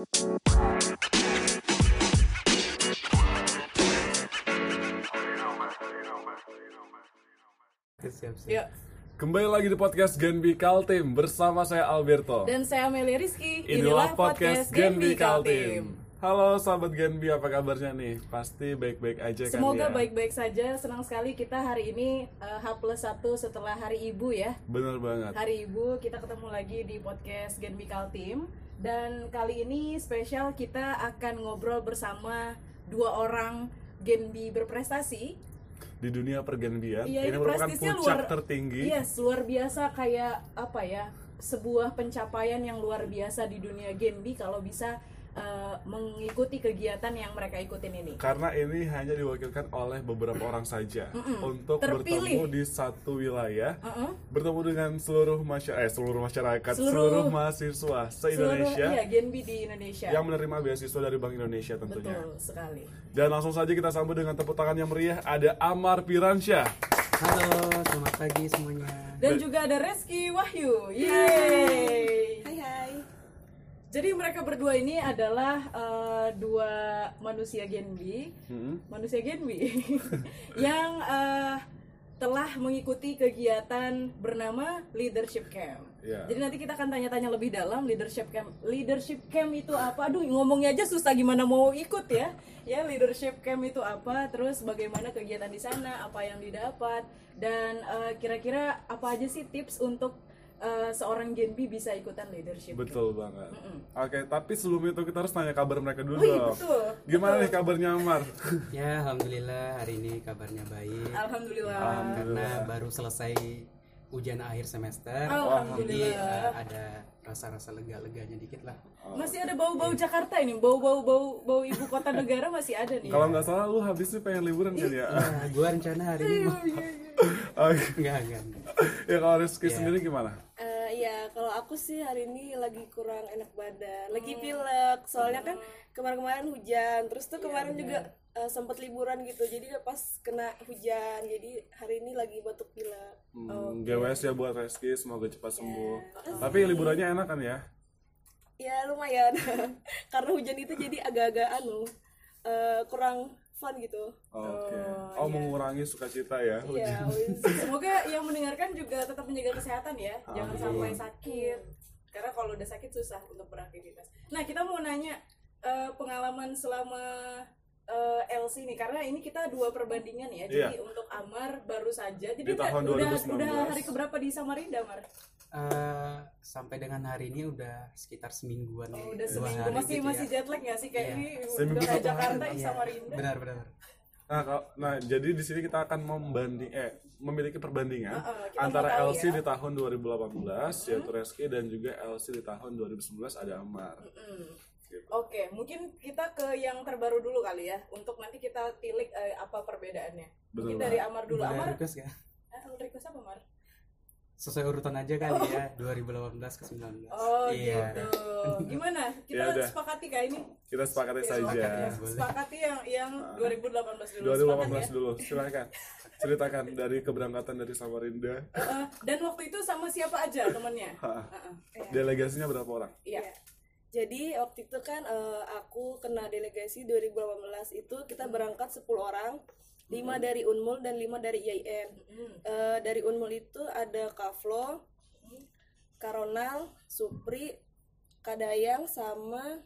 siap siap Yuk. Kembali lagi di podcast Genbi Kaltim bersama saya Alberto. Dan saya Meli Rizky. Inilah podcast Genbi Kaltim. Halo sahabat Genbi, apa kabarnya nih? Pasti baik-baik aja kan Semoga ya? baik-baik saja. Senang sekali kita hari ini eh, H plus 1 setelah Hari Ibu ya. Bener banget. Hari Ibu kita ketemu lagi di podcast Genbi Kaltim. Dan kali ini spesial kita akan ngobrol bersama dua orang Genbi berprestasi. Di dunia pergenbian, Iya, ini ini merupakan puncak luar tertinggi. Yes, luar biasa kayak apa ya? Sebuah pencapaian yang luar biasa di dunia Genbi kalau bisa eh, mengikuti kegiatan yang mereka ikutin ini. Karena ini hanya diwakilkan oleh beberapa orang saja untuk Terpilih. bertemu di satu wilayah, Uh-uh. bertemu dengan seluruh masyarakat, eh, seluruh masyarakat, seluruh, Seluruh- mahasiswa se Seluruh Indonesia iya Genbi di Indonesia. yang menerima beasiswa dari Bank Indonesia tentunya. Betul sekali. Dan langsung saja kita sambut dengan tepuk tangan yang meriah. Ada Amar Piransyah. halo selamat pagi semuanya Dan juga ada Reski Wahyu. Yeay. Hai hai. Jadi mereka berdua ini adalah eh, dua manusia Genbi, Hmm. manusia Genbi yang eh, telah mengikuti kegiatan bernama Leadership Camp. Ya. Jadi nanti kita akan tanya-tanya lebih dalam leadership camp. Leadership camp itu apa? Aduh, ngomongnya aja susah gimana mau ikut ya. Ya, leadership camp itu apa? Terus bagaimana kegiatan di sana? Apa yang didapat? Dan eh, kira-kira apa aja sih tips untuk eh, seorang Genbi bisa ikutan leadership? Betul banget. Oke, tapi sebelum itu kita harus tanya kabar mereka dulu Oh iya, dong. betul. Gimana nih kabarnya Amar? ya alhamdulillah hari ini kabarnya baik Alhamdulillah. karena baru selesai ujian akhir semester Alhamdulillah. jadi eh, ada rasa-rasa lega-leganya dikit lah Masih ada bau-bau Jakarta ini, bau-bau bau bau ibu kota negara masih ada nih. Kalau nggak salah lu habis nih pengen liburan kan ya? ya gua rencana hari ini mau Oke. Enggak enggak enggak. ya kalau Rizky sendiri gimana? Eh, Iya, kalau aku sih hari ini lagi kurang enak badan, lagi pilek. Soalnya kan kemarin-kemarin hujan, terus tuh kemarin juga eh, sempet liburan gitu. Jadi udah pas kena hujan, jadi hari ini lagi batuk pilek. Hmm, GWS ya buat Rizky, semoga cepat sembuh. Iya. Tapi liburannya enak kan ya? Ya lumayan, karena hujan itu jadi agak-agak anu eh, kurang fun gitu. Oke. Oh, mengurangi sukacita ya? Iya, wis. Semoga yang mendengarkan juga tetap menjaga kesehatan ya, jangan sampai sakit. Karena kalau udah sakit susah untuk beraktivitas. Nah kita mau nanya eh, pengalaman selama eh, LC nih, karena ini kita dua perbandingan ya. Jadi Iya. untuk Amar baru saja. Jadi Di udah, tahun udah 2019. udah hari keberapa di Samarinda, Mar? Eh, sampai dengan hari ini udah sekitar semingguan ya Oh, udah dua seminggu hari masih gitu masih ya. jet lag nggak sih kayak Iya. ini Seminggu udah Jakarta Iya, Samarinda. benar benar Nah, kalau- nah, jadi di sini kita akan membanding eh memiliki perbandingan Heeh, kita antara LC ya. di tahun 2018 yaitu Reski dan juga LC di tahun 2019 ada Amar. Hmm. Oke, mungkin kita ke yang terbaru dulu kali ya, untuk nanti kita tilik eh, apa perbedaannya. Betul Mungkin dari Amar dulu. Amar, request ya eh, request apa Amar? Sesuai urutan aja kali ya 2018 ke 19 Oh iya gitu. Gimana? Kita Ya sepakati kah ini? Kita sepakati saja. Sepakati, ya. Sepakati yang yang 2018 dulu. 2018 Sepakat ya? dulu, silakan. Ceritakan dari keberangkatan dari Samarinda. Heeh. dan waktu itu sama siapa aja temennya? Ha, Heeh. Delegasinya berapa orang? Iya. Jadi waktu itu kan eh, aku kena delegasi 2018 itu kita berangkat 10 orang, 5 dari Unmul dan 5 dari IAIN. Hmm. Eh, dari Unmul itu ada Kaflo, Karonal, Supri, Kadayang sama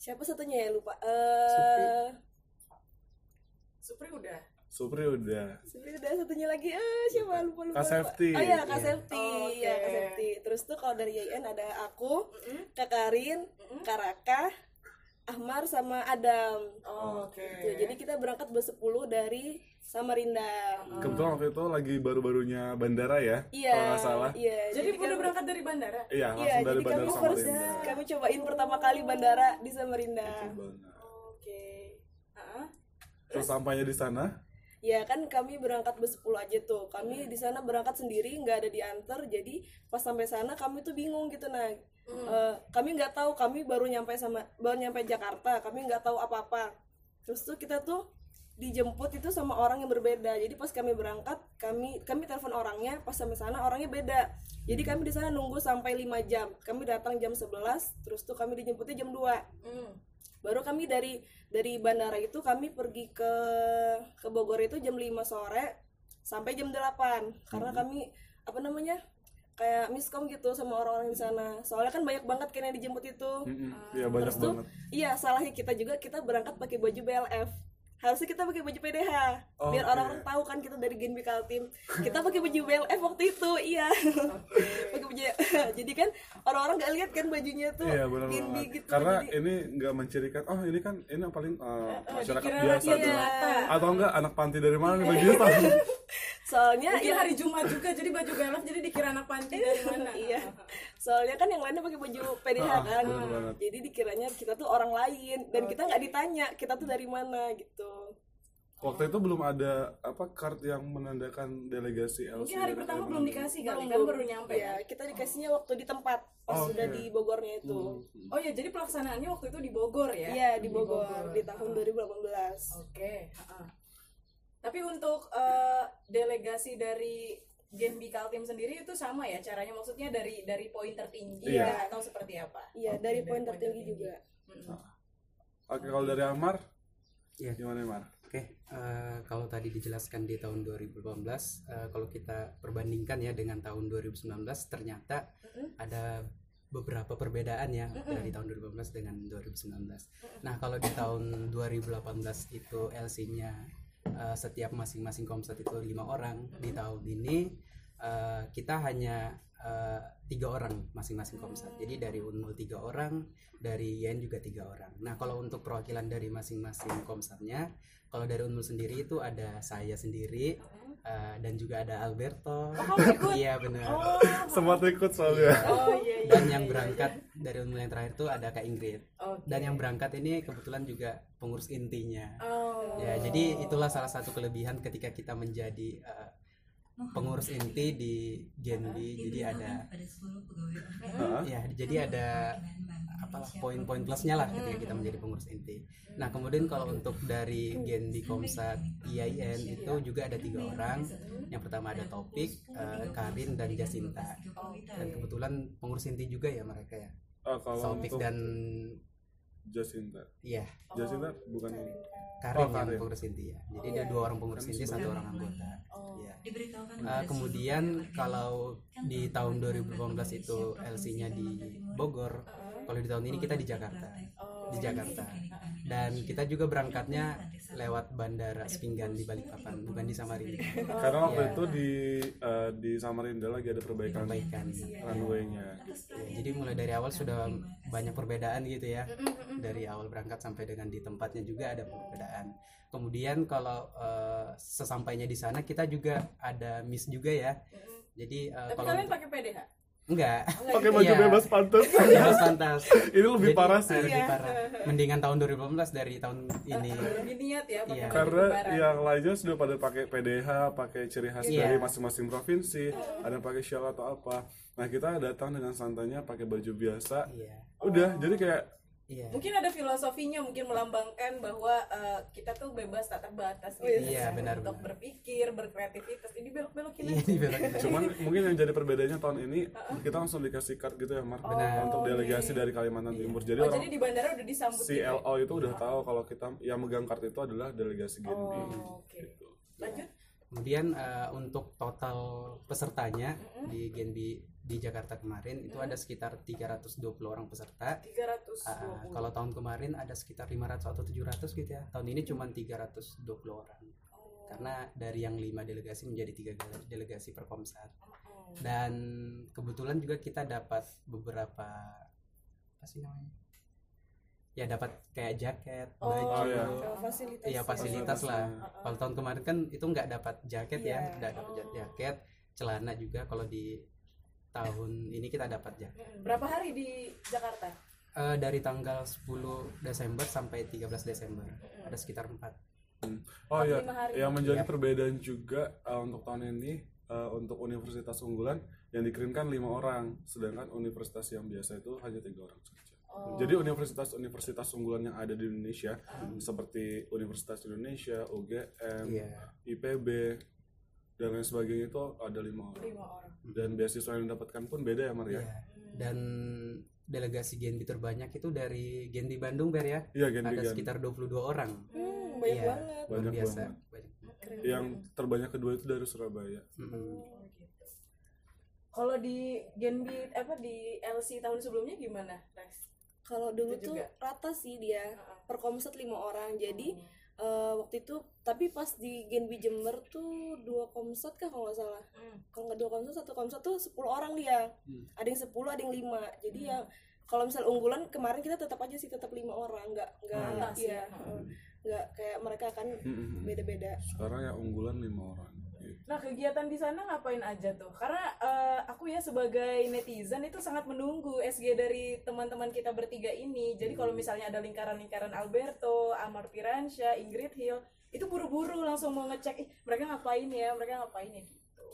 siapa satunya ya lupa. Eh Supri udah. Supri udah. Supri udah satunya lagi eh siapa lupa lupa. Safety. Oh iya Iya. Safety. Oh, Iya oke. Kak Safety. Terus tuh kalau dari IAIN ada aku, Kak Karin, Kak Raka, Ahmar sama Adam. Oh, Oke. Gitu. Jadi kita berangkat bersepuluh dari Samarinda. Kebetulan waktu itu lagi baru-barunya bandara ya, Iya. kalau nggak salah. Iya. Jadi udah kami- berangkat dari bandara? Iya, Iya, langsung dari jadi kami bandara first Samarinda. kami cobain pertama kali bandara di Samarinda. Oke. Heeh. Terus sampainya di sana, Ya kan kami berangkat bersepuluh aja tuh. Kami di sana berangkat sendiri, nggak ada diantar. Jadi pas sampai sana kami tuh bingung gitu nah. Eh, kami nggak tahu, kami baru nyampe sama baru nyampe Jakarta. Kami nggak tahu apa-apa. Terus tuh kita tuh dijemput itu sama orang yang berbeda jadi pas kami berangkat kami kami telepon orangnya pas sampai sana orangnya beda jadi kami di sana nunggu sampai 5 jam kami datang jam 11 terus tuh kami dijemputnya jam 2 Hmm. baru kami dari dari bandara itu kami pergi ke ke Bogor itu jam 5 sore sampai jam 8 karena kami apa namanya kayak miskom gitu sama orang-orang di sana soalnya kan banyak banget kan yang dijemput itu Mm-mm. Iya banyak Terus tuh, banget. iya salahnya kita juga kita berangkat pakai baju BLF. Harusnya kita pakai baju PDH biar Oke. orang-orang tahu kan kita dari Genbi Kaltim. Kita pakai baju BLF waktu itu, iya. pakai baju jadi kan orang-orang nggak lihat kan bajunya tuh Iya benar Genbi gitu. Karena jadi, ini nggak mencirikan. Oh ini kan ini yang paling uh, masyarakat dikira biasa tuh. jelata. Atau enggak anak panti dari mana nih bajunya tahu? Soalnya Mungkin ya, hari Jumat juga jadi baju galak jadi dikira anak panti dari mana? iya. Soalnya kan yang lainnya pakai baju PDH Ah, kan. Jadi dikiranya kita tuh orang lain dan kita nggak ditanya kita tuh dari mana gitu. Waktu itu belum ada apa card yang menandakan delegasi LC. Mungkin hari pertama belum dikasih kali kan Belum. baru nyampe. Ya, kita dikasihnya waktu di tempat pas Oh, sudah oke. di Bogornya itu. Oh ya, jadi pelaksanaannya waktu itu di Bogor ya? Iya di Bogor di tahun 2018. Oke. ha-ha. Tapi untuk eh, delegasi dari Genbi Kaltim sendiri itu sama ya caranya maksudnya dari dari poin tertinggi Iya. ya, atau seperti apa? Iya Oke, dari poin tertinggi juga. Mm-mm. Oke kalau dari Amar, Iya. gimana Amar? Oke, eh, kalau tadi dijelaskan di tahun 2018, eh, kalau kita perbandingkan ya dengan tahun 2019, ternyata ada beberapa perbedaan ya dari tahun 2018 dengan 2019. Nah, kalau di tahun 2018 itu LC-nya eh, setiap masing-masing komsat itu lima orang, di tahun ini eh, kita hanya eh, tiga orang masing-masing komsat. Jadi dari Unmul tiga orang, dari Yen juga tiga orang. Nah, kalau untuk perwakilan dari masing-masing komsatnya, kalau dari Unmul sendiri itu ada saya sendiri eh, dan juga ada Alberto. Iya benar. Sempat ikut soalnya. Oh iya iya. Dan yang berangkat dari Unmul yang terakhir itu ada Kak Ingrid. Oke. Dan yang berangkat ini kebetulan juga pengurus intinya. Oh. Ya, jadi itulah salah satu kelebihan ketika kita menjadi eh, pengurus inti di Genbi. Jadi ada ya, jadi ada apa poin-poin plusnya lah ketika kita menjadi pengurus inti. Nah, kemudian kalau untuk dari Genbi Komsat IAIN itu juga ada tiga orang. Yang pertama ada Topik, eh, Karin dan Jasinta. Dan kebetulan pengurus inti juga ya mereka ya. Ah, kalau Topik untuk dan Jasinta. iya Jasinta bukan ini. Karin Oh, yang Karin. pengurus inti ya. Jadi ada dua orang pengurus inti, satu orang anggota. Iya. diberitahukan Uh, kemudian kalau di tahun 2018 itu LC-nya di Bogor, kalau di tahun ini kita di Jakarta, di Jakarta. Dan kita juga berangkatnya lewat bandara Spinggan di Balikpapan, bukan di Samarinda. Karena waktu Iya. itu di eh, di Samarinda lagi ada perbaikan Perbaikan. runway-nya. Ya, jadi mulai dari awal sudah banyak perbedaan gitu ya. Dari awal berangkat sampai dengan di tempatnya juga ada perbedaan. Kemudian kalau uh, sesampainya di sana kita juga ada miss juga ya. Jadi uh, Tapi kalau kalian pakai PDH? Enggak Pakai baju Iya. bebas pantas. Bebas pantas. Ini lebih Jadi, parah sih. lebih parah. Mendingan tahun 2018 dari tahun ini. Lebih niat ya pakai Iya. Karena yang lainnya sudah pada pakai PDH, pakai ciri khas Iya. dari masing-masing provinsi, ada yang pakai shawl atau apa. Nah kita datang dengan santainya pakai baju biasa. Iya. Udah, jadi kayak Iya. Mungkin ada filosofinya mungkin melambangkan bahwa eh, kita tuh bebas tak terbatas gitu. Iya, ya, benar, Untuk benar. berpikir, berkreativitas. Ini belok-belokin Iya, aja. dibelokin. cuman mungkin yang jadi perbedaannya tahun ini kita langsung dikasih card gitu ya Mar Benar. untuk delegasi dari Kalimantan Timur. Jadi Oh, orang jadi di bandara udah disambut gitu. ya? CLO itu udah tahu kalau kita yang megang kartu itu adalah delegasi Genbi. Oh, oke. Gitu. Lanjut. Kemudian eh, untuk total pesertanya di Genbi di Jakarta kemarin itu ada sekitar 320 orang peserta. 320. Ah, kalau tahun kemarin ada sekitar 500 atau 700 gitu ya. Tahun ini cuma 320 orang. Karena dari yang lima delegasi menjadi tiga gele- delegasi per komsat. Dan kebetulan juga kita dapat beberapa apa sih namanya? Ya dapat kayak jaket, Oh, baju, iya. Kalau fasilitas. Iya fasilitas lah. Kalau tahun kemarin kan itu nggak dapat jaket ya, Iya. nggak dapat jaket, celana juga. Kalau di tahun ini kita dapat. Mm, Berapa hari di Jakarta? Eh, dari tanggal 10 Desember sampai 13 Desember ada sekitar 4 Oh iya, yang menjadi Iya. perbedaan juga uh, untuk tahun ini uh, untuk universitas unggulan yang dikirimkan lima orang, sedangkan universitas yang biasa itu hanya tiga orang saja. Jadi universitas-universitas unggulan yang ada di Indonesia seperti Universitas Indonesia, UGM, Iya. IPB dan lain sebagainya itu ada lima orang. lima orang Dan beasiswa yang didapatkan pun beda ya Mar ya? Iya. Dan delegasi Genbi terbanyak itu dari Genbi Bandung Ber ya. Iya, Genbi Ada sekitar 22 orang. Hmm, banyak Iya, banget. luar Banyak biasa. banget. Banyak. Yang terbanyak kedua itu dari Surabaya. Oh, gitu. Kalau di Genbi apa di LC tahun sebelumnya gimana? Kalau dulu Itu tuh juga. rata sih dia Heeh. per komset lima orang. Jadi eh, waktu itu tapi pas di Genbi Jember tuh dua komset kah kalau nggak salah. Hmm. Kalau nggak dua komset satu komset tuh 10 orang dia. Hmm. Ada yang 10, ada yang lima. Jadi ya kalau misal unggulan kemarin kita tetap aja sih tetap lima orang, nggak nggak iya, ya. heeh. nggak kayak mereka kan Mm-mm. beda-beda. Sekarang yang unggulan lima orang. Nah kegiatan di sana ngapain aja tuh? Karena eh, aku ya sebagai netizen itu sangat menunggu SG dari teman-teman kita bertiga ini. Jadi kalau misalnya ada lingkaran-lingkaran Alberto, Amar Piransyah, Ingrid Hill, itu buru-buru langsung mau ngecek, ih mereka ngapain ya, mereka ngapain ya gitu.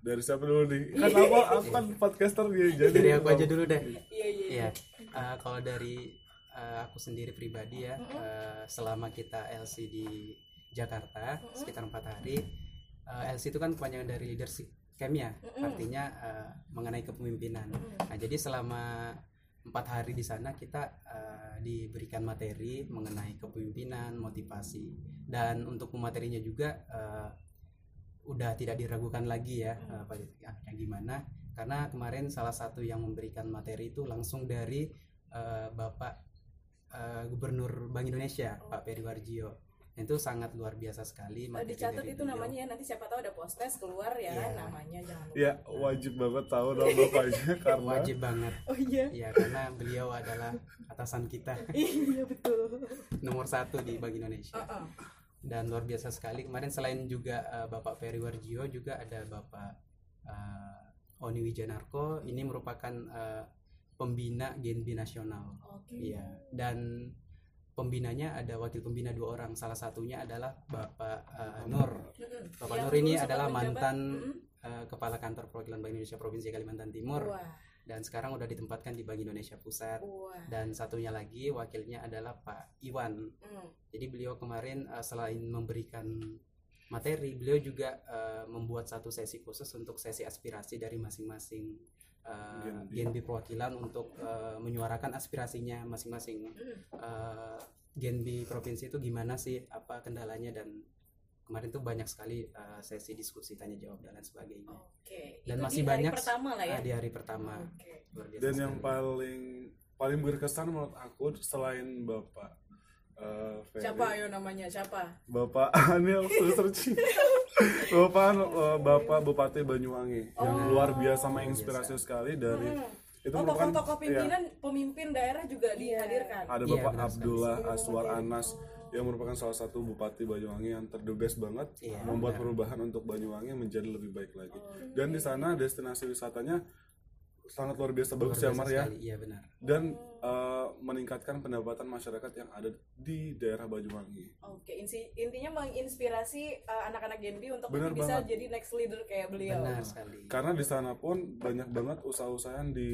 Dari siapa dulu nih? Kan apa? Aku kan podcaster dia jadi. Dari aku aja dulu deh. Iya iya. iya. Eh, kalau dari eh, aku sendiri pribadi ya, eh, selama kita LC di Jakarta sekitar empat hari, eh, LC itu kan kepanjangan dari leadership camp ya, artinya eh, mengenai kepemimpinan. Nah jadi selama empat hari di sana kita eh, diberikan materi mengenai kepemimpinan, motivasi, dan untuk materinya juga eh, udah tidak diragukan lagi ya eh, apa yang gimana. Karena kemarin salah satu yang memberikan materi itu langsung dari eh, Bapak eh, Gubernur Bank Indonesia Pak Peri Warjio itu sangat luar biasa sekali materi dicatat itu beliau. namanya ya nanti siapa tahu ada postes keluar ya Iya. namanya jangan lupa. Ya wajib banget tahu nama bapaknya karena wajib banget Oh iya. ya karena beliau adalah atasan kita iya betul. nomor satu di Bank Indonesia Heeh. dan luar biasa sekali kemarin selain juga eh, Bapak Peri Warjio juga ada Bapak eh, Oni Wijanarko ini merupakan eh, pembina Genbi nasional Oke. iya dan pembinanya ada wakil pembina dua orang. Salah satunya adalah Bapak eh, Nur. Bapak Yang Nur ini adalah mantan eh, kepala kantor perwakilan Bank Indonesia Provinsi Kalimantan Timur. Wah, dan sekarang udah ditempatkan di Bank Indonesia Pusat. Wah. dan satunya lagi wakilnya adalah Pak Iwan. Mm. jadi beliau kemarin eh, selain memberikan materi, beliau juga eh, membuat satu sesi khusus untuk sesi aspirasi dari masing-masing eh, Genbi. Perwakilan untuk eh, menyuarakan aspirasinya masing-masing. Eh, Genbi provinsi itu gimana sih, apa kendalanya dan kemarin tuh banyak sekali eh, sesi diskusi tanya jawab dan lain sebagainya. Oke. Dan Itu masih di hari banyak pertama lah ya. eh, di hari pertama. Biasa dan yang sekali. paling paling berkesan menurut aku selain bapak eh, Ferry, Siapa ayo namanya? Siapa? bapak ini aku searching bapak eh, bapak bupati Banyuwangi. Yang luar biasa menginspirasi sekali dari itu Oh, merupakan tokoh-tokoh ya, pimpinan pemimpin daerah juga dihadirkan. ada Iya, bapak benar sekali. Abdullah Aswar Anas yang merupakan salah satu bupati Banyuwangi yang terdegas banget Iya, membuat perubahan untuk Banyuwangi menjadi lebih baik lagi. Oh, dan di sana destinasi wisatanya sangat luar biasa Luar bagus ya biasa Mar ya. Iya benar. dan eh, meningkatkan pendapatan masyarakat yang ada di daerah Banyuwangi. Oke, insi- intinya menginspirasi uh, anak-anak Genbi untuk Benar bisa banget. jadi next leader kayak beliau. Benar sekali. Karena di sana pun banyak banget usaha-usaha yang di,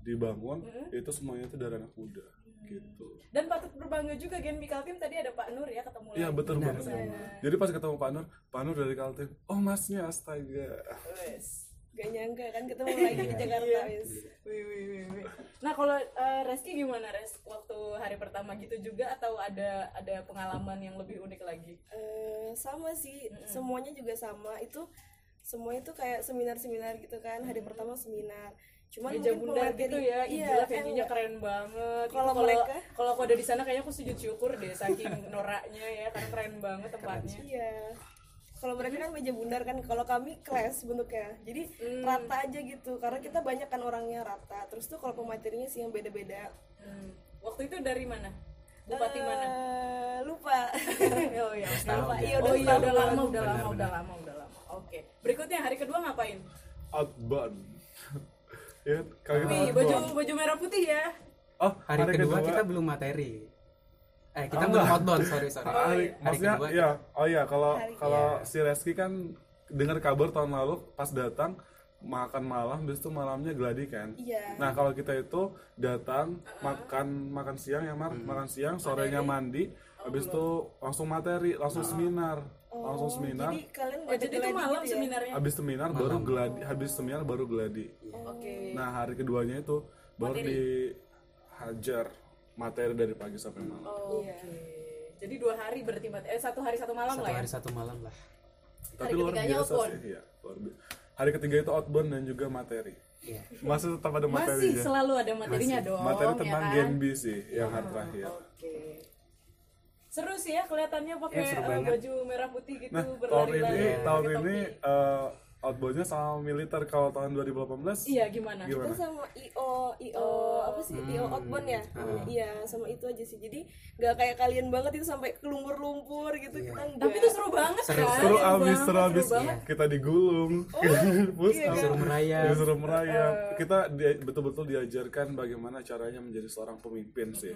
dibangun itu semuanya itu dari anak muda gitu. Dan patut berbangga juga Genbi Kaltim tadi ada Pak Nur ya ketemu Iya betul banget. benar. Jadi pas ketemu Pak Nur, Pak Nur dari Kaltim, oh masnya astaga. Wes. Gak nyangka kan ketemu lagi di Jakarta Iya. wis. Wih, wih, wih, wih. Nah kalau uh, Reski gimana Res waktu hari pertama gitu juga atau ada ada pengalaman yang lebih unik lagi? Eh, sama sih semuanya juga sama itu semua itu kayak seminar-seminar gitu kan hari pertama seminar cuman Meja bundar pemateri- gitu ya, iya gila kan venue-nya keren banget. Kalau mereka- kalau aku ada di sana kayaknya aku sujud syukur deh saking noraknya ya karena keren banget tempatnya. iya kalau mereka kan meja bundar kan kalau kami kelas bentuknya jadi Hmm. rata aja gitu karena kita banyak kan orangnya rata terus tuh kalau pematerinya sih yang beda-beda Hmm. Waktu itu dari mana? Bupati mana? Eh, lupa oh iya. Lupa. ya. Iya, udah, Oh iya, udah lama, udah benar, lama, udah benar. lama, udah lama. Oke. Berikutnya hari kedua ngapain? Outbound. ya, outbound. baju baju merah putih ya. Oh, Hari, kedua, kita belum materi. Eh kita Oh, belum outbound, sorry sorry. hari, hari maksudnya kedua ya oh iya kalau Hari- kalau si Reski kan dengar kabar tahun lalu pas datang makan malam habis itu malamnya gladi kan? Iya. nah kalau kita itu datang makan makan siang ya Mar. Makan siang sorenya mandi habis itu langsung materi langsung seminar. Langsung seminar. Jadi kalian Oh, jadi itu malam gitu ya? seminarnya. habis seminar baru gladi habis seminar baru gladi. Oke. nah hari keduanya itu baru dihajar materi dari pagi sampai malam Oke. Jadi dua hari berarti mat- eh satu hari satu malam satu lah ya. hari satu malam lah tapi Hari luar ketiganya biasa outbound. sih iya luar biasa hari ketiga itu outbound dan juga materi Iya. masih tetap ada Masih materinya selalu ada materinya dong. materi ya tentang kan? Gen B sih yang hari terakhir Oke. Seru sih ya kelihatannya pakai Ya, baju merah putih gitu nah tahun ini tahun ini topi. Outboundnya sama militer kalau tahun 2018 Iya gimana? gimana? Itu sama IO IO apa sih? IO outbound ya? Namanya. iya sama itu aja sih. Jadi nggak kayak kalian banget itu sampai ke lumpur-lumpur gitu. Kita enggak Tapi itu seru banget Seru. kan? seru Seru abis banget, seru abis. banget. kita digulung. Push up Disuruh merayap. disuruh merayap. Kita dia- betul-betul diajarkan bagaimana caranya menjadi seorang pemimpin sih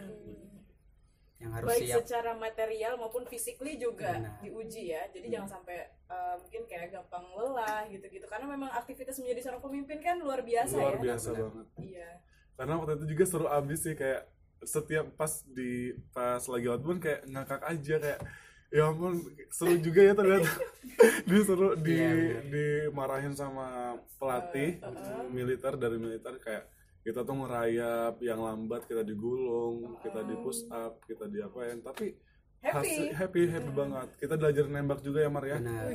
yang harus Baik siap secara material maupun physically juga Benar. diuji ya. Jadi jangan sampai eh, mungkin kayak gampang lelah gitu-gitu. Karena memang aktivitas menjadi seorang pemimpin kan luar biasa luar ya. biasa banget Iya. karena waktu itu juga seru abis sih kayak setiap pas di pas lagi outbound kayak ngakak aja kayak ya ampun seru juga ya ternyata dia seru di dimarahin sama pelatih militer dari militer kayak kita tuh ngerayap yang lambat kita digulung kita di push up kita diapain tapi Happy. hasil- happy happy banget kita belajar nembak juga ya Mar ya benar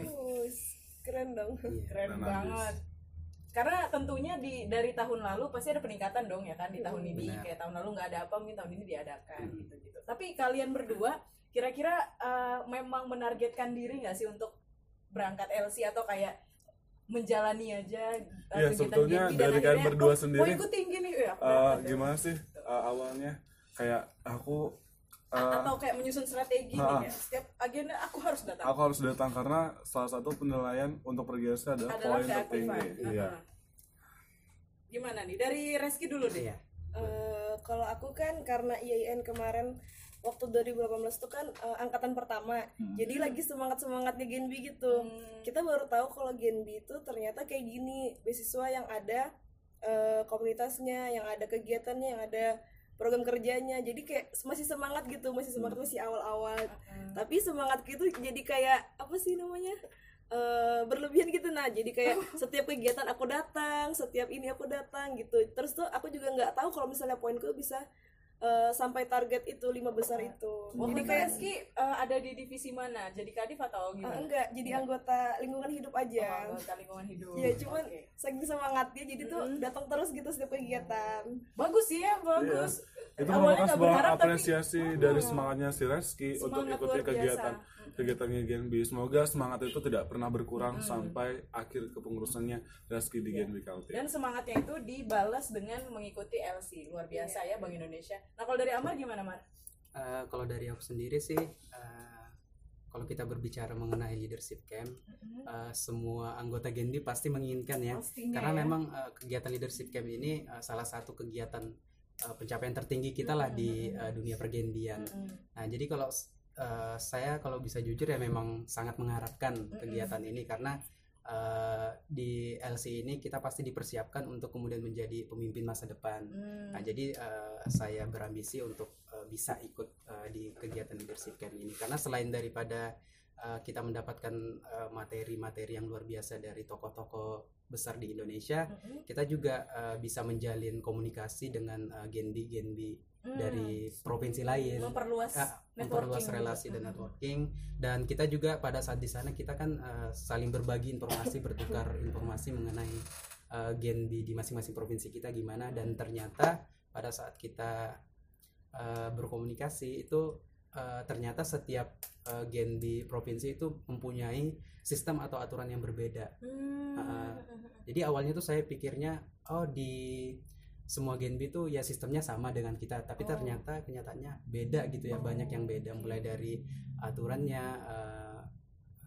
keren dong Iya. Keren Dan banget. Karena tentunya di dari tahun lalu pasti ada peningkatan dong ya kan di tahun ini Benar. kayak tahun lalu nggak ada apa mungkin tahun ini diadakan gitu gitu. Tapi kalian berdua kira-kira eh, memang menargetkan diri nggak sih untuk berangkat LC atau kayak menjalani aja Iya, kegiatan sebetulnya dari kalian berdua oh, sendiri, mau ikut tinggi nih ya, Eh, deh. gimana sih eh, awalnya kayak aku eh, atau kayak menyusun strategi nih Ah. kayak setiap agenda aku harus datang aku harus datang karena salah satu penilaian untuk pergi LC adalah adalah poin tertinggi keaktifan. iya Heeh. gimana nih dari Reski dulu deh iya Eh, kalau aku kan karena IAIN kemarin waktu 2018 itu kan eh, angkatan pertama. Jadi lagi semangat semangatnya Genbi gitu. Kita baru tahu kalau Genbi itu ternyata kayak gini beasiswa yang ada eh, komunitasnya yang ada kegiatannya yang ada program kerjanya. Jadi kayak masih semangat gitu masih semangat masih awal-awal. Tapi semangat gitu jadi kayak apa sih namanya Eh, berlebihan gitu. Nah jadi kayak setiap kegiatan aku datang setiap ini aku datang gitu. Terus tuh aku juga nggak tahu kalau misalnya poinku bisa eh, sampai target itu lima besar itu Oh, jadi kayak Reski eh, ada di divisi mana? Jadi kadif atau ah, gimana? enggak jadi anggota lingkungan hidup aja Oh, anggota lingkungan hidup. ya cuman Oke. saking semangatnya jadi tuh datang terus gitu setiap kegiatan bagus sih ya, bagus. itu Awalnya merupakan nggak sebuah berharap, tapi- apresiasi dari semangatnya si Reski untuk Semangat ikuti luar kegiatan biasa. kegiatannya Genbi semoga semangat itu tidak pernah berkurang sampai akhir kepengurusannya Reski di Genbi Kaltim Dan semangatnya itu dibalas dengan mengikuti LC. Luar biasa ya Bank Indonesia. Nah, kalau dari Amar gimana, Mar? Eh, kalau dari aku sendiri sih eh, kalau kita berbicara mengenai leadership camp eh, semua anggota Genbi pasti menginginkan ya. Pastinya karena ya. memang eh, kegiatan leadership camp ini eh, salah satu kegiatan eh, pencapaian tertinggi kita lah di eh, dunia pergendian. Nah jadi kalau eh, saya kalau bisa jujur ya memang sangat mengharapkan kegiatan ini. Karena eh, di LC ini kita pasti dipersiapkan untuk kemudian menjadi pemimpin masa depan. Hmm. Nah, jadi eh, saya berambisi untuk eh, bisa ikut eh, di kegiatan leadership camp ini. Karena selain daripada eh, kita mendapatkan materi-materi yang luar biasa dari tokoh-tokoh besar di Indonesia, kita juga eh, bisa menjalin komunikasi dengan eh, genbi-genbi dari provinsi lain. Memperluas networking memperluas relasi dan networking. Dan kita juga pada saat di sana kita kan eh, saling berbagi informasi bertukar informasi mengenai eh, Genbi di masing-masing provinsi kita gimana. Dan ternyata pada saat kita eh, berkomunikasi itu eh, ternyata setiap eh, Genbi provinsi itu mempunyai sistem atau aturan yang berbeda. Hmm. Ah, jadi awalnya tuh saya pikirnya oh di semua Genbi tuh ya sistemnya sama dengan kita, tapi ternyata kenyataannya beda gitu ya, banyak yang beda mulai dari aturannya, eh,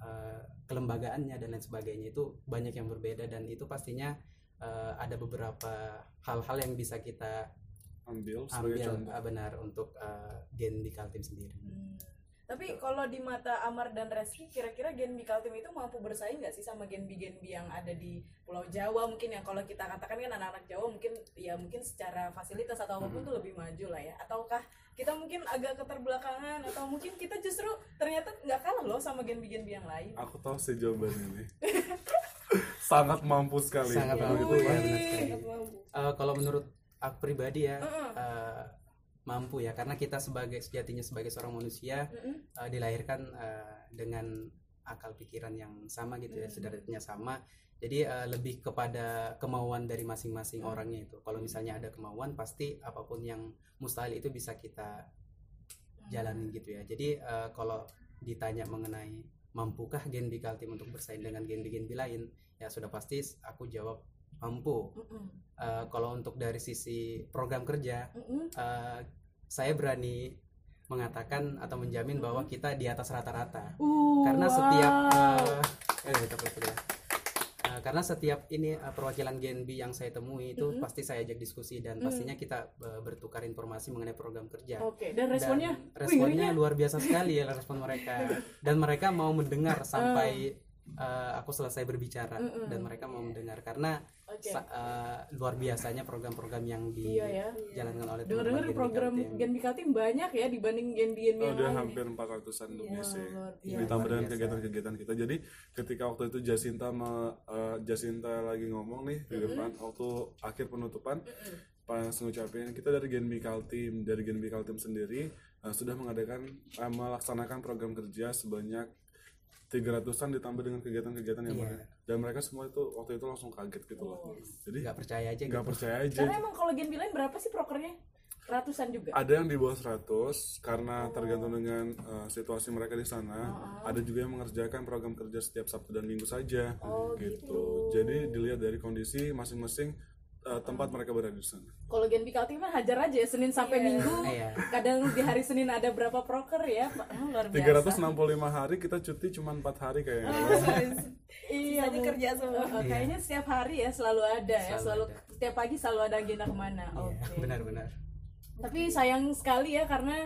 eh, kelembagaannya dan lain sebagainya itu banyak yang berbeda dan itu pastinya eh, ada beberapa hal-hal yang bisa kita ambil ambil eh, benar untuk eh, Genbi Kaltim sendiri. Hmm. Tapi kalau di mata Amar dan Reski, kira-kira Genbi Kaltim itu mampu bersaing nggak sih sama Genbi-Genbi yang ada di Pulau Jawa mungkin yang kalau kita katakan kan anak-anak Jawa mungkin ya mungkin secara fasilitas atau apa pun tuh lebih maju lah ya. Ataukah kita mungkin agak keterbelakangan atau mungkin kita justru ternyata nggak kalah loh sama Genbi-Genbi yang lain. Aku tahu sih jawaban ini. Sangat mampu sekali. Sangat Kalau mampu, gitu ya, benar sekali. Eh, kalau menurut aku pribadi ya eh, mampu ya karena kita sebagai sejatinya sebagai seorang manusia eh, dilahirkan eh, dengan akal pikiran yang sama gitu ya sederhananya sama. Jadi eh, lebih kepada kemauan dari masing-masing orangnya itu. Kalau misalnya ada kemauan pasti apa pun yang mustahil itu bisa kita jalanin gitu ya. Jadi eh, kalau ditanya mengenai mampukah Genbi Kaltim untuk bersaing dengan Genbi-Genbi lain ya sudah pasti aku jawab mampu. Mm-mm. Eh, kalau untuk dari sisi program kerja Mm-mm. eh, saya berani mengatakan atau menjamin bahwa kita di atas rata-rata. Uh, karena wow. setiap eh, eh, tepuk. Eh, karena setiap ini eh, perwakilan Genbi yang saya temui itu pasti saya ajak diskusi dan pastinya kita eh, bertukar informasi mengenai program kerja. Oke, dan responnya, dan wih, responnya ngerinya. luar biasa sekali ya respon mereka. Dan mereka mau mendengar sampai eh, aku selesai berbicara dan mereka mau mendengar. Karena Oke. sa- eh, luar biasanya program-program yang Iya ya. dijalankan oleh Dengar-dengar teman-teman program Genbi Kaltim. Genbi Kaltim banyak ya dibanding Genbi-Genbi Oh, yang udah lain. hampir 400-an lebih sih. luar biasa. Ditambah dengan kegiatan-kegiatan kita. Jadi ketika waktu itu Jasinta me- eh, Jasinta lagi ngomong nih di depan waktu akhir penutupan pas ngucapin kita dari Genbi Kaltim dari Genbi Kaltim sendiri eh, sudah mengadakan eh, melaksanakan program kerja sebanyak 300-an ditambah dengan kegiatan-kegiatan yang Iya. lain. Dan mereka semua itu waktu itu langsung kaget gitu loh. Jadi nggak percaya aja nggak gitu. percaya aja. Karena emang kalau Genbi lain berapa sih prokernya? Ratusan juga. ada yang di bawah 100 karena tergantung dengan uh, situasi mereka di sana. Ada juga yang mengerjakan program kerja setiap Sabtu dan Minggu saja. gitu. Jadi dilihat dari kondisi masing-masing uh, tempat mereka berada di sana. Kalau Genbi Kaltim kan hajar aja ya Senin sampai Minggu. Iya. Kadang di hari Senin ada berapa proker ya, Pak? Ah, luar biasa. 365 hari kita cuti cuma 4 hari kayaknya. Iya, Sisanya Bu. kerja semua. Oh, oh, kayaknya setiap hari ya selalu ada ya, Selalu selalu ada. setiap pagi selalu ada agenda ke mana. Iya, Oke. benar-benar Tapi sayang sekali ya karena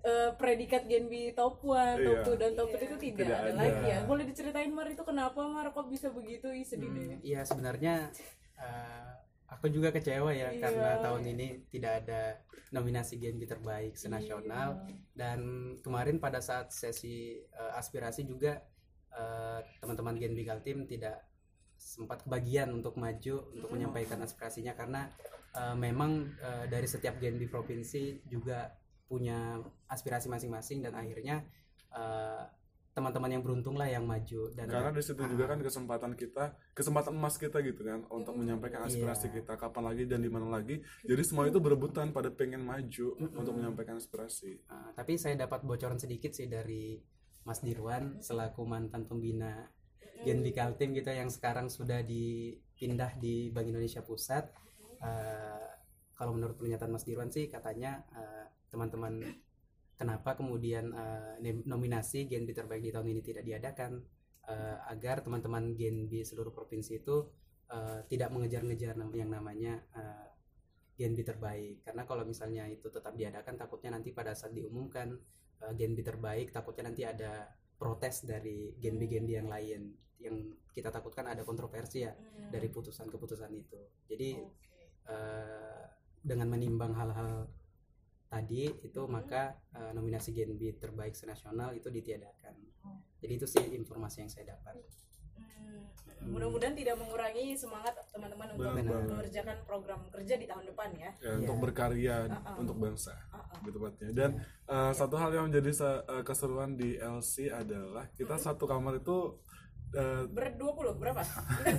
eh, predikat Genbi top 1, top Iya. 2 dan top 3 itu tidak, Tidak ada, ada. lagi ya. Boleh diceritain Mar itu kenapa Mar kok bisa begitu? Ih, sedih deh. Iya sebenarnya eh, aku juga kecewa ya Iya. karena tahun ini tidak ada nominasi Genbi terbaik senasional Iya. dan kemarin pada saat sesi eh, aspirasi juga eh, teman-teman Genbi Kaltim tidak sempat kebagian untuk maju untuk menyampaikan aspirasinya karena eh, memang eh, dari setiap Genbi provinsi juga punya aspirasi masing-masing dan akhirnya teman-teman yang beruntung lah yang maju dan Karena di situ juga kan kesempatan kita, kesempatan emas kita gitu kan untuk menyampaikan aspirasi Iya. kita kapan lagi dan di mana lagi. Jadi semua itu berebutan pada pengen maju untuk menyampaikan aspirasi. Uh, tapi saya dapat bocoran sedikit sih dari Mas Dirwan selaku mantan pembina Genbi Kaltim gitu yang sekarang sudah dipindah di Bank Indonesia Pusat. Uh, kalau menurut pernyataan Mas Dirwan sih katanya uh, teman-teman kenapa kemudian uh, nominasi Genbi terbaik di tahun ini tidak diadakan uh, agar teman-teman Genbi seluruh provinsi itu uh, tidak mengejar-ngejar yang namanya uh, Genbi terbaik. Karena kalau misalnya itu tetap diadakan takutnya nanti pada saat diumumkan uh, Genbi terbaik takutnya nanti ada protes dari Genbi-Genbi yang lain. Yang kita takutkan ada kontroversi ya dari putusan-keputusan itu. Jadi uh, dengan menimbang hal-hal tadi itu maka uh, nominasi Genbi terbaik senasional itu ditiadakan. Jadi itu sih informasi yang saya dapat. Hmm, Mudah-mudahan tidak mengurangi semangat teman-teman untuk Benar mengerjakan program kerja di tahun depan ya. Ya, untuk berkarya untuk bangsa gitu tepatnya. Dan uh, satu hal yang menjadi uh, keseruan di LC adalah kita satu kamar itu uh, Berdua puluh berapa?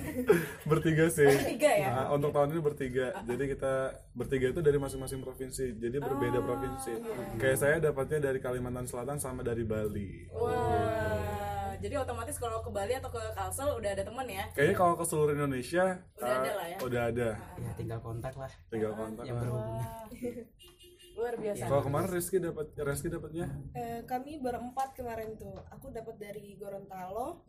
bertiga sih. Bertiga ya? Nah, untuk tahun ini bertiga. Jadi kita bertiga itu dari masing-masing provinsi. Jadi berbeda provinsi. Kayak saya dapatnya dari Kalimantan Selatan sama dari Bali. Wah, jadi otomatis kalau ke Bali atau ke Kalsel udah ada teman ya? Kayaknya kalau ke seluruh Indonesia Udah ada uh, lah ya. udah ada. ya tinggal kontak lah Tinggal kontak. yang berhubungan Luar biasa. Kalau kemarin Rizky dapat Rizky dapatnya? Eh, kami berempat kemarin tuh. Aku dapat dari Gorontalo,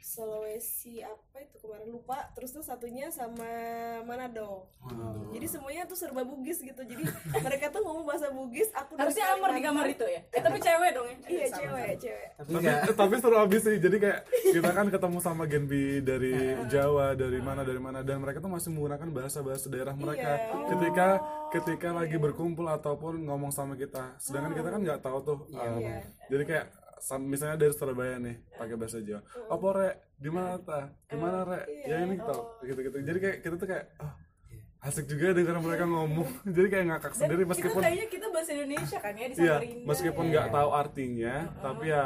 Sulawesi apa itu kemarin lupa. Terus tuh satunya sama Manado. Jadi semuanya tuh serba Bugis gitu. Jadi mereka tuh ngomong bahasa Bugis aku dari harusnya Amar di kamar itu ya? Eh tapi cewek dong ya? Iya Sama. cewek cewek. Tapi tapi, tapi seru abis sih. Jadi kayak kita kan ketemu sama Genbi dari Jawa dari mana dari mana. Dan mereka tuh masih menggunakan bahasa bahasa daerah mereka. Ketika ketika lagi berkumpul ataupun ngomong sama kita sedangkan kita kan nggak tahu tuh um, jadi kayak misalnya dari Surabaya nih pakai bahasa Jawa apa rek gimana ta gimana rek ya ini tau gitu gitu jadi kayak kita tuh kayak oh, asik juga dengar mereka ngomong. Jadi kayak ngakak Dan sendiri meskipun kayaknya kita bahasa Indonesia kan ya di iya meskipun ya. nggak tahu artinya tapi ya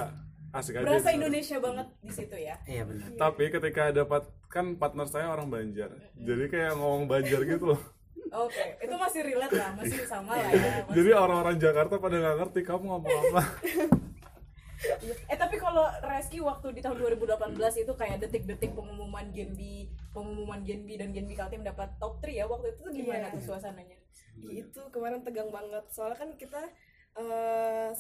asik aja berasa gitu. Indonesia banget di situ ya. Iya benar. Tapi ketika dapat kan partner saya orang Banjar jadi kayak ngomong Banjar gitu loh oke itu masih relate lah masih sama lah ya Masih- jadi orang-orang Jakarta pada nggak ngerti kamu ngomong apa eh tapi kalau Reski waktu di tahun 2018 itu kayak detik-detik pengumuman Genbi pengumuman Genbi dan Genbi Kaltim dapat top 3 ya waktu itu tuh gimana Iya. tuh suasananya itu kemarin tegang banget soalnya kan kita eh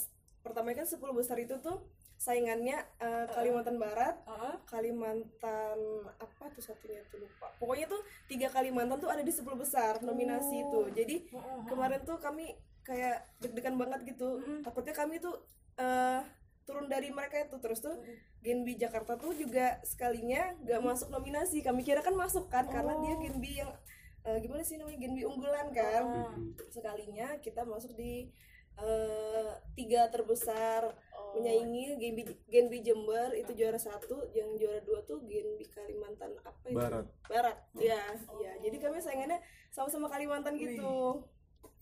pertama kan 10 besar itu tuh saingannya eh, Kalimantan Barat Heeh. Kalimantan apa tuh satunya tuh lupa. Pokoknya tuh tiga Kalimantan tuh ada di 10 besar nominasi itu. Jadi kemarin tuh kami kayak deg-degan banget gitu. Takutnya kami tuh eh, turun dari mereka itu. Terus tuh Genbi Jakarta tuh juga sekalinya gak masuk nominasi. Kami kira kan masuk kan karena dia Genbi yang eh, gimana sih namanya Genbi unggulan kan. Sekalinya kita masuk di eh, tiga terbesar menyaingi Genbi Genbi Jember itu juara satu yang juara dua tuh Genbi Kalimantan apa itu? Barat. Barat ya ya jadi kami saingannya sama-sama Kalimantan gitu.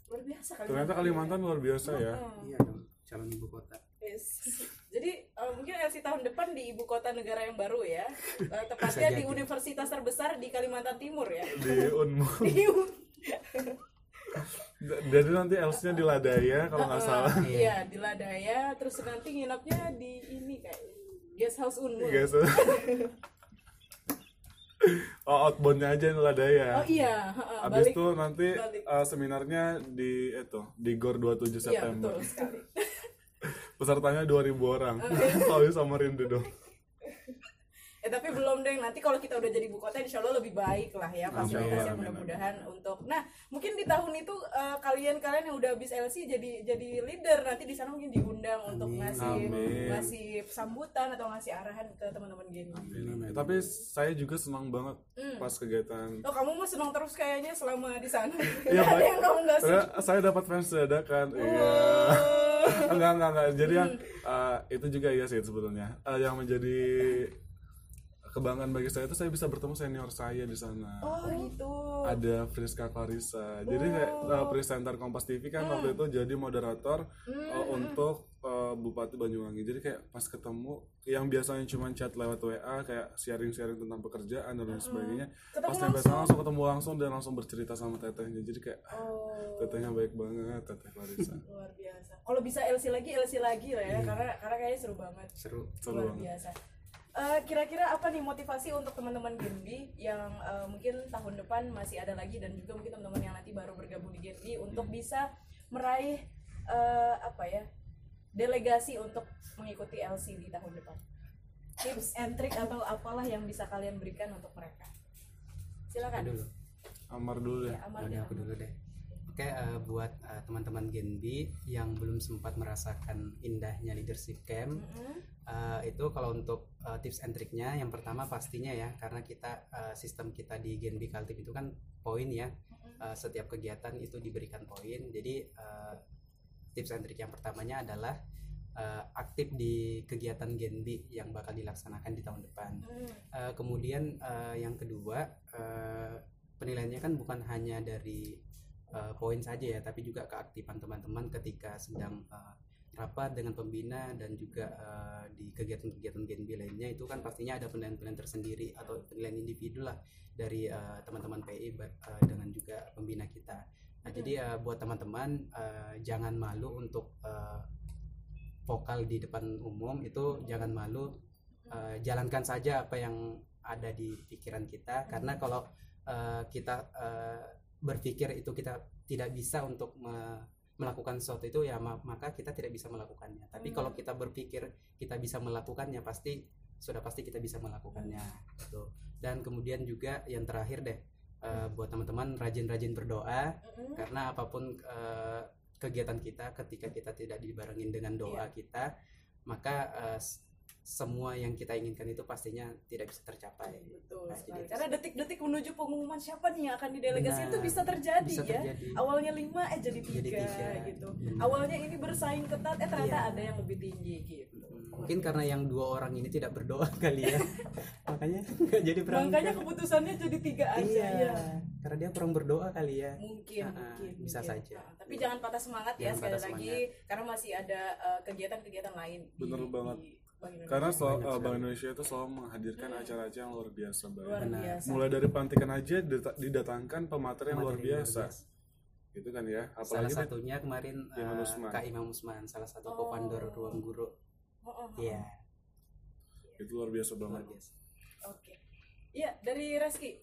Luar biasa kali ternyata Kalimantan luar biasa ya. Iya dong calon ibu kota. Yes. Jadi eh, mungkin LC tahun depan di ibu kota negara yang baru ya, Eh, tepatnya di universitas terbesar di Kalimantan Timur ya. di Unmu Di Un- jadi nanti else-nya di Ladaya kalau nggak salah Iya di Ladaya, terus nanti nginapnya di ini kayak guest house Unmul. guys oh outboundnya aja di Ladaya Oh iya, heeh, Abis balik. itu nanti balik. uh, seminarnya di itu di GOR 27 Iya September. betul sekali. Pesertanya 2000 orang. Soalnya sama Rindu dong. Eh tapi belum deh. Nanti kalau kita udah jadi ibu kota, insya Allah lebih baik lah ya fasilitasnya Amin, amin, mudah-mudahan untuk. Nah mungkin di tahun itu eh, kalian-kalian yang udah habis LC jadi jadi leader nanti di sana mungkin diundang untuk Amin. ngasih Amin. ngasih sambutan atau ngasih arahan ke teman-teman gini. Tapi saya juga senang banget Hmm. pas kegiatan. Oh kamu mah senang terus kayaknya selama di sana. Iya, Gak ada baik. yang kamu nggak Saya, suka. saya dapat fans dadakan. Iya. enggak, enggak, enggak. Jadi yang uh, itu juga iya sih sebetulnya. Uh, yang menjadi kebanggaan bagi saya itu saya bisa bertemu senior saya di sana. Oh gitu. ada Friska Clarissa. Jadi kayak uh, presenter Kompas TV kan waktu itu jadi moderator uh, untuk uh, Bupati Banyuwangi. Jadi kayak pas ketemu yang biasanya cuma chat lewat WA kayak sharing-sharing tentang pekerjaan dan lain sebagainya. Ketemu pas sampai sana langsung ketemu langsung dan langsung bercerita sama tetehnya. Jadi kayak ah, Oh. tetehnya baik banget teteh Clarissa. Luar biasa. Kalau bisa LC lagi, LC lagi lah ya, karena karena kayaknya seru banget. seru Seru Luar banget. biasa. Eh, kira-kira apa nih motivasi untuk teman-teman Genbi yang eh, mungkin tahun depan masih ada lagi dan juga mungkin teman-teman yang nanti baru bergabung di Genbi untuk bisa meraih eh, apa ya delegasi untuk mengikuti LC di tahun depan? Tips and trick atau apalah yang bisa kalian berikan untuk mereka? Silakan. Dulu. Amar dulu ya. Amal Yaudah, aku dulu deh. Oke, eh, buat eh, teman-teman Genbi yang belum sempat merasakan indahnya leadership camp, eh, itu kalau untuk eh, tips and triknya, yang pertama pastinya ya, karena kita eh, sistem kita di Genbi Kaltim itu kan poin ya, Eh, setiap kegiatan itu diberikan poin. Jadi eh, tips and trik yang pertamanya adalah eh, aktif di kegiatan Genbi yang bakal dilaksanakan di tahun depan. Eh, kemudian eh, yang kedua eh, penilaiannya kan bukan hanya dari eh, poin saja ya, tapi juga keaktifan teman-teman ketika sedang eh, rapat dengan pembina dan juga eh, di kegiatan-kegiatan Genbi lainnya itu kan pastinya ada penilaian-penilaian tersendiri atau penilaian individu lah dari eh, teman-teman PI ba- eh, dengan juga pembina kita. Nah, jadi eh, buat teman-teman eh, jangan malu untuk eh, vokal di depan umum itu jangan malu eh, jalankan saja apa yang ada di pikiran kita. Karena kalau eh, kita eh, berpikir itu kita tidak bisa untuk me- melakukan sesuatu itu ya ma- maka kita tidak bisa melakukannya. Tapi kalau kita berpikir kita bisa melakukannya pasti sudah pasti kita bisa melakukannya gitu. Dan kemudian juga yang terakhir deh eh, buat teman-teman rajin-rajin berdoa karena apa pun eh, kegiatan kita ketika kita tidak dibarengin dengan doa Iya. kita maka s- semua yang kita inginkan itu pastinya tidak bisa tercapai Betul Nah, sekali. jadi- Karena detik-detik menuju pengumuman siapa nih yang akan didelegasi Benar. itu bisa terjadi Bisa ya. terjadi. Awalnya lima eh jadi tiga, Jadi tiga. gitu. Benar. Awalnya ini bersaing ketat eh ternyata Iya. ada yang lebih tinggi gitu. Hmm, mungkin karena yang dua orang ini tidak berdoa kali ya makanya nggak jadi berangkat Makanya keputusannya jadi tiga aja iya ya. karena dia kurang berdoa kali ya Mungkin, Ah, mungkin, bisa mungkin. saja. Ah, tapi jangan patah semangat ya Jangan sekali patah lagi karena masih ada eh, kegiatan-kegiatan lain. di- Bener banget. di Bank Indonesia. Karena Banyak uh, Bank sekali. Indonesia itu selalu menghadirkan acara-acara yang luar biasa luar banget. Benar. biasa. Mulai dari pelantikan aja didatangkan pemateri yang luar biasa. Gitu kan ya. salah Apalagi di- satunya kemarin Imam eh, Usman. Kak Imam Usman salah satu Oh. co-founder ruang guru Oh, oh, oh. iya itu luar biasa luar banget. biasa Oke. Iya, dari Reski.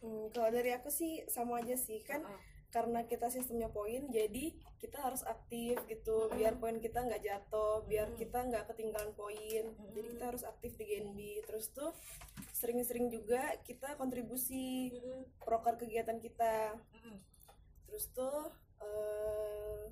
Hmm, kalau dari aku sih sama aja sih kan Ah, karena kita sistemnya poin jadi kita harus aktif gitu biar poin kita nggak jatuh biar kita nggak ketinggalan poin jadi kita harus aktif di Genbi terus tuh sering-sering juga kita kontribusi proker kegiatan kita terus tuh eh,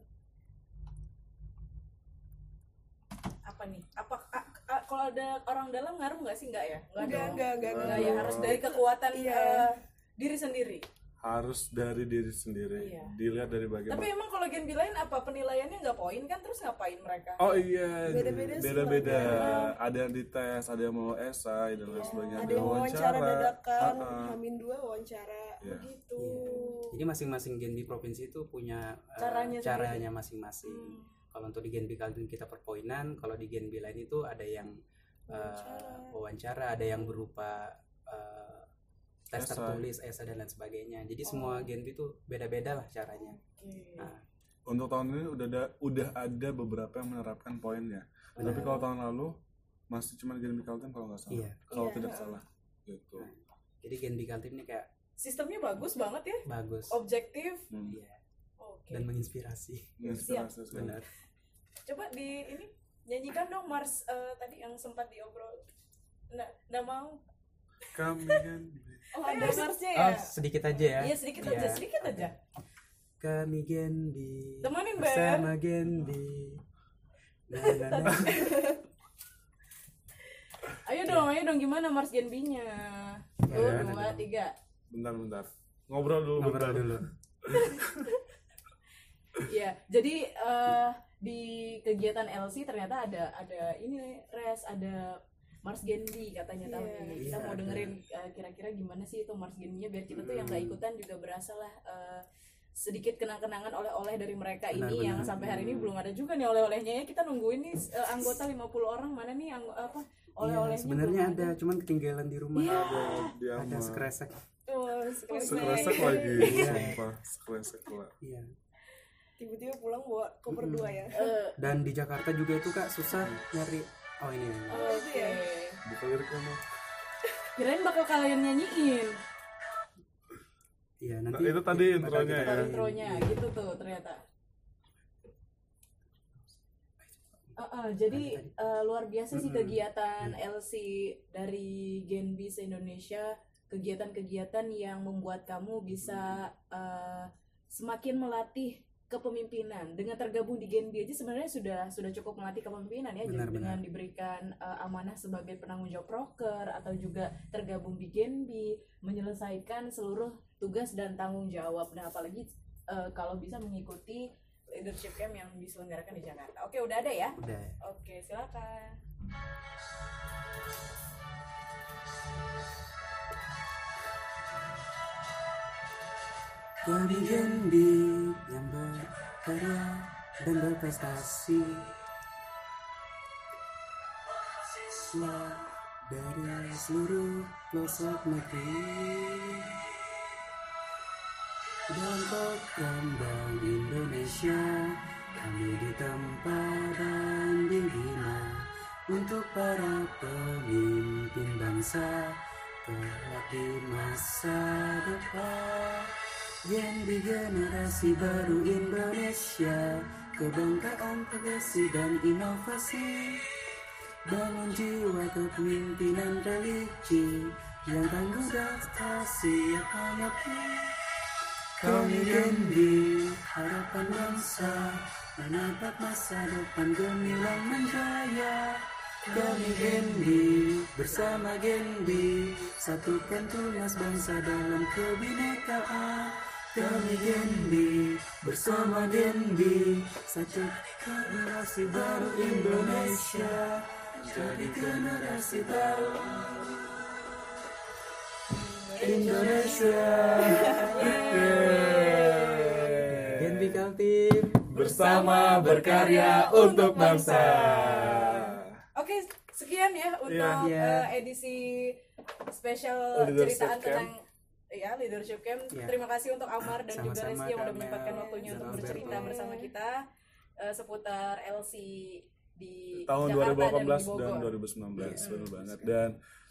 apa nih? Apa a- a- kalau ada orang dalam ngaruh nggak sih nggak ya? Nggak enggak enggak Nggak ya Nggak. harus dari kekuatan Iya. eh, diri sendiri. Harus dari diri sendiri. Iya. Dilihat dari bagaimana. Tapi emang kalau Genbi lain apa penilaiannya nggak poin kan terus ngapain mereka? Oh iya, Beda-beda beda-beda. Bang. Ada yang dites, ada yang mau esai dan lain sebagainya. ada yang wawancara dadakan ah. hamin dua wawancara Iya. begitu jadi masing-masing Genbi provinsi itu punya eh, Caranya sendiri. caranya masing-masing Hmm. kalau untuk di Genbi Kaltim kita perpoinan kalau di Genbi lain itu ada yang eh, Wawancara. wawancara ada yang berupa eh, tes Esai. tertulis esai dan lain sebagainya jadi Oh. semua Genbi itu beda-beda lah caranya Oke. Nah, Untuk tahun ini udah ada udah ada beberapa yang menerapkan poinnya. Benar. Tapi kalau tahun lalu masih cuma Genbi Kaltim kalau nggak salah. Iya. Kalau Iya. tidak salah. Gitu. Nah, jadi Genbi Kaltim ini kayak Sistemnya bagus banget ya, bagus objektif. Hmm. Iya. Oke. dan menginspirasi Inspirasi sekali. benar Coba di ini nyanyikan dong Mars eh, tadi yang sempat diobrol. Nggak, nggak mau. Kami kan Oh, ada oh ya sedikit aja ya Iya sedikit Iya. aja, sedikit aja. kami Genbi Temanin, Ber. bersama Genbi Nah, nah, nah. Ayo dong, ayo dong gimana Mars Genbinya? Ya, dua, dong. tiga. bentar bentar. Ngobrol dulu ngobrol bentar. dulu Iya, jadi eh, di kegiatan LC ternyata ada ada ini res ada Mars Genbi katanya tahun Iya. ini. Kita Iya, mau ada. dengerin eh, kira-kira gimana sih itu Mars Genbinya biar kita tuh yang nggak Hmm. ikutan juga berasa lah eh, sedikit kenang-kenangan oleh-oleh dari mereka Benar, ini yang sampai hari ini Hmm. belum ada juga nih oleh-olehnya ya. Kita nungguin nih eh, anggota 50 orang mana nih anggo- apa Iya, oleh-olehnya sebenarnya belum ada cuman ketinggalan di rumah Iya. Ada dia ada sekresek oh, Sekresek lagi. Iya. Sumpah, sekresek lah. iya tiba-tiba pulang bawa koper dua ya dan di Jakarta juga itu kak susah nyari oh ini, ini. Oke. Buka liriknya mah. Kirain bakal kalian nyanyiin. iya Nah, nanti itu tadi intronya ya. Intronya gitu tuh ternyata. Uh, uh, jadi uh, luar biasa sih kegiatan LC dari Genbi se-Indonesia kegiatan-kegiatan yang membuat kamu bisa uh, semakin melatih kepemimpinan. Dengan tergabung di Genbi aja sebenarnya sudah sudah cukup melatih kepemimpinan ya Benar, Jadi dengan diberikan uh, amanah sebagai penanggung jawab proker atau juga tergabung di Genbi menyelesaikan seluruh tugas dan tanggung jawab. Nah apalagi uh, kalau bisa mengikuti leadership camp yang diselenggarakan di Jakarta. Oke udah ada ya? Udah. Oke silakan Kami Genbi yang berkarya dan berprestasi. Lah dari seluruh pelosok negeri. Dalam program Bank Indonesia Kami ditempa dan dibina Untuk para pemimpin bangsa di masa depan Genbi generasi baru Indonesia Kebanggaan progresi dan inovasi. Bangun jiwa kepemimpinan religi Yang tangguh dan siap hadapi Kami Genbi, harapan bangsa Menatap masa depan gemilang menjaya. Kami Genbi, bersama Genbi Satukan tunas bangsa dalam kebinekaan Kami Genbi, bersama Genbi Satu generasi baru Indonesia. Jadi generasi baru Indonesia. Genbi Kaltim. Bersama berkarya untuk bangsa. Oke, sekian ya untuk Iya. Iya. eh, edisi spesial ceritaan tentang ya leadership camp. Iya. Terima kasih untuk Amar dan juga Sama-sama, Reski yang udah menyempatkan waktunya untuk bercerita bersama kita eh, seputar LC di tahun Jakarta 2018 dan di Bogor. dan 2019 benar banget dan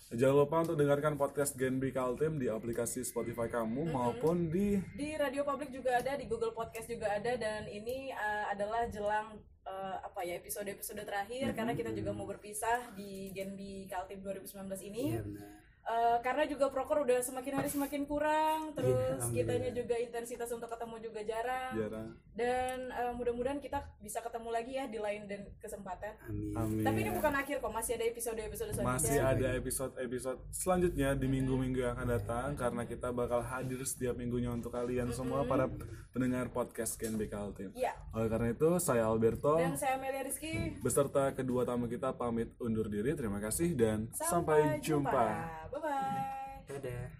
jangan lupa untuk dengarkan podcast Genbi Kaltim di aplikasi Spotify kamu maupun di Di Radio Public juga ada, di Google Podcast juga ada dan ini eh, adalah jelang eh, apa ya episode-episode terakhir karena kita juga mau berpisah di Genbi Kaltim 2019 ini. Iya benar Eh, karena juga proker udah semakin hari semakin kurang, terus Iya, alhamdulillah. kitanya juga intensitas untuk ketemu juga jarang. jarang Dan eh, mudah-mudahan kita bisa ketemu lagi ya di lain dan kesempatan. Amin Amin Tapi ini bukan akhir kok, masih ada episode-episode selanjutnya. masih ada episode-episode selanjutnya di minggu-minggu yang akan datang karena kita bakal hadir setiap minggunya untuk kalian semua para pendengar podcast Genbi Kaltim. Iya. Oleh karena itu saya Alberto Dan saya Amelia Rizky. beserta kedua tamu kita pamit undur diri. Terima kasih dan sampai, jumpa. Bye bye. Dadah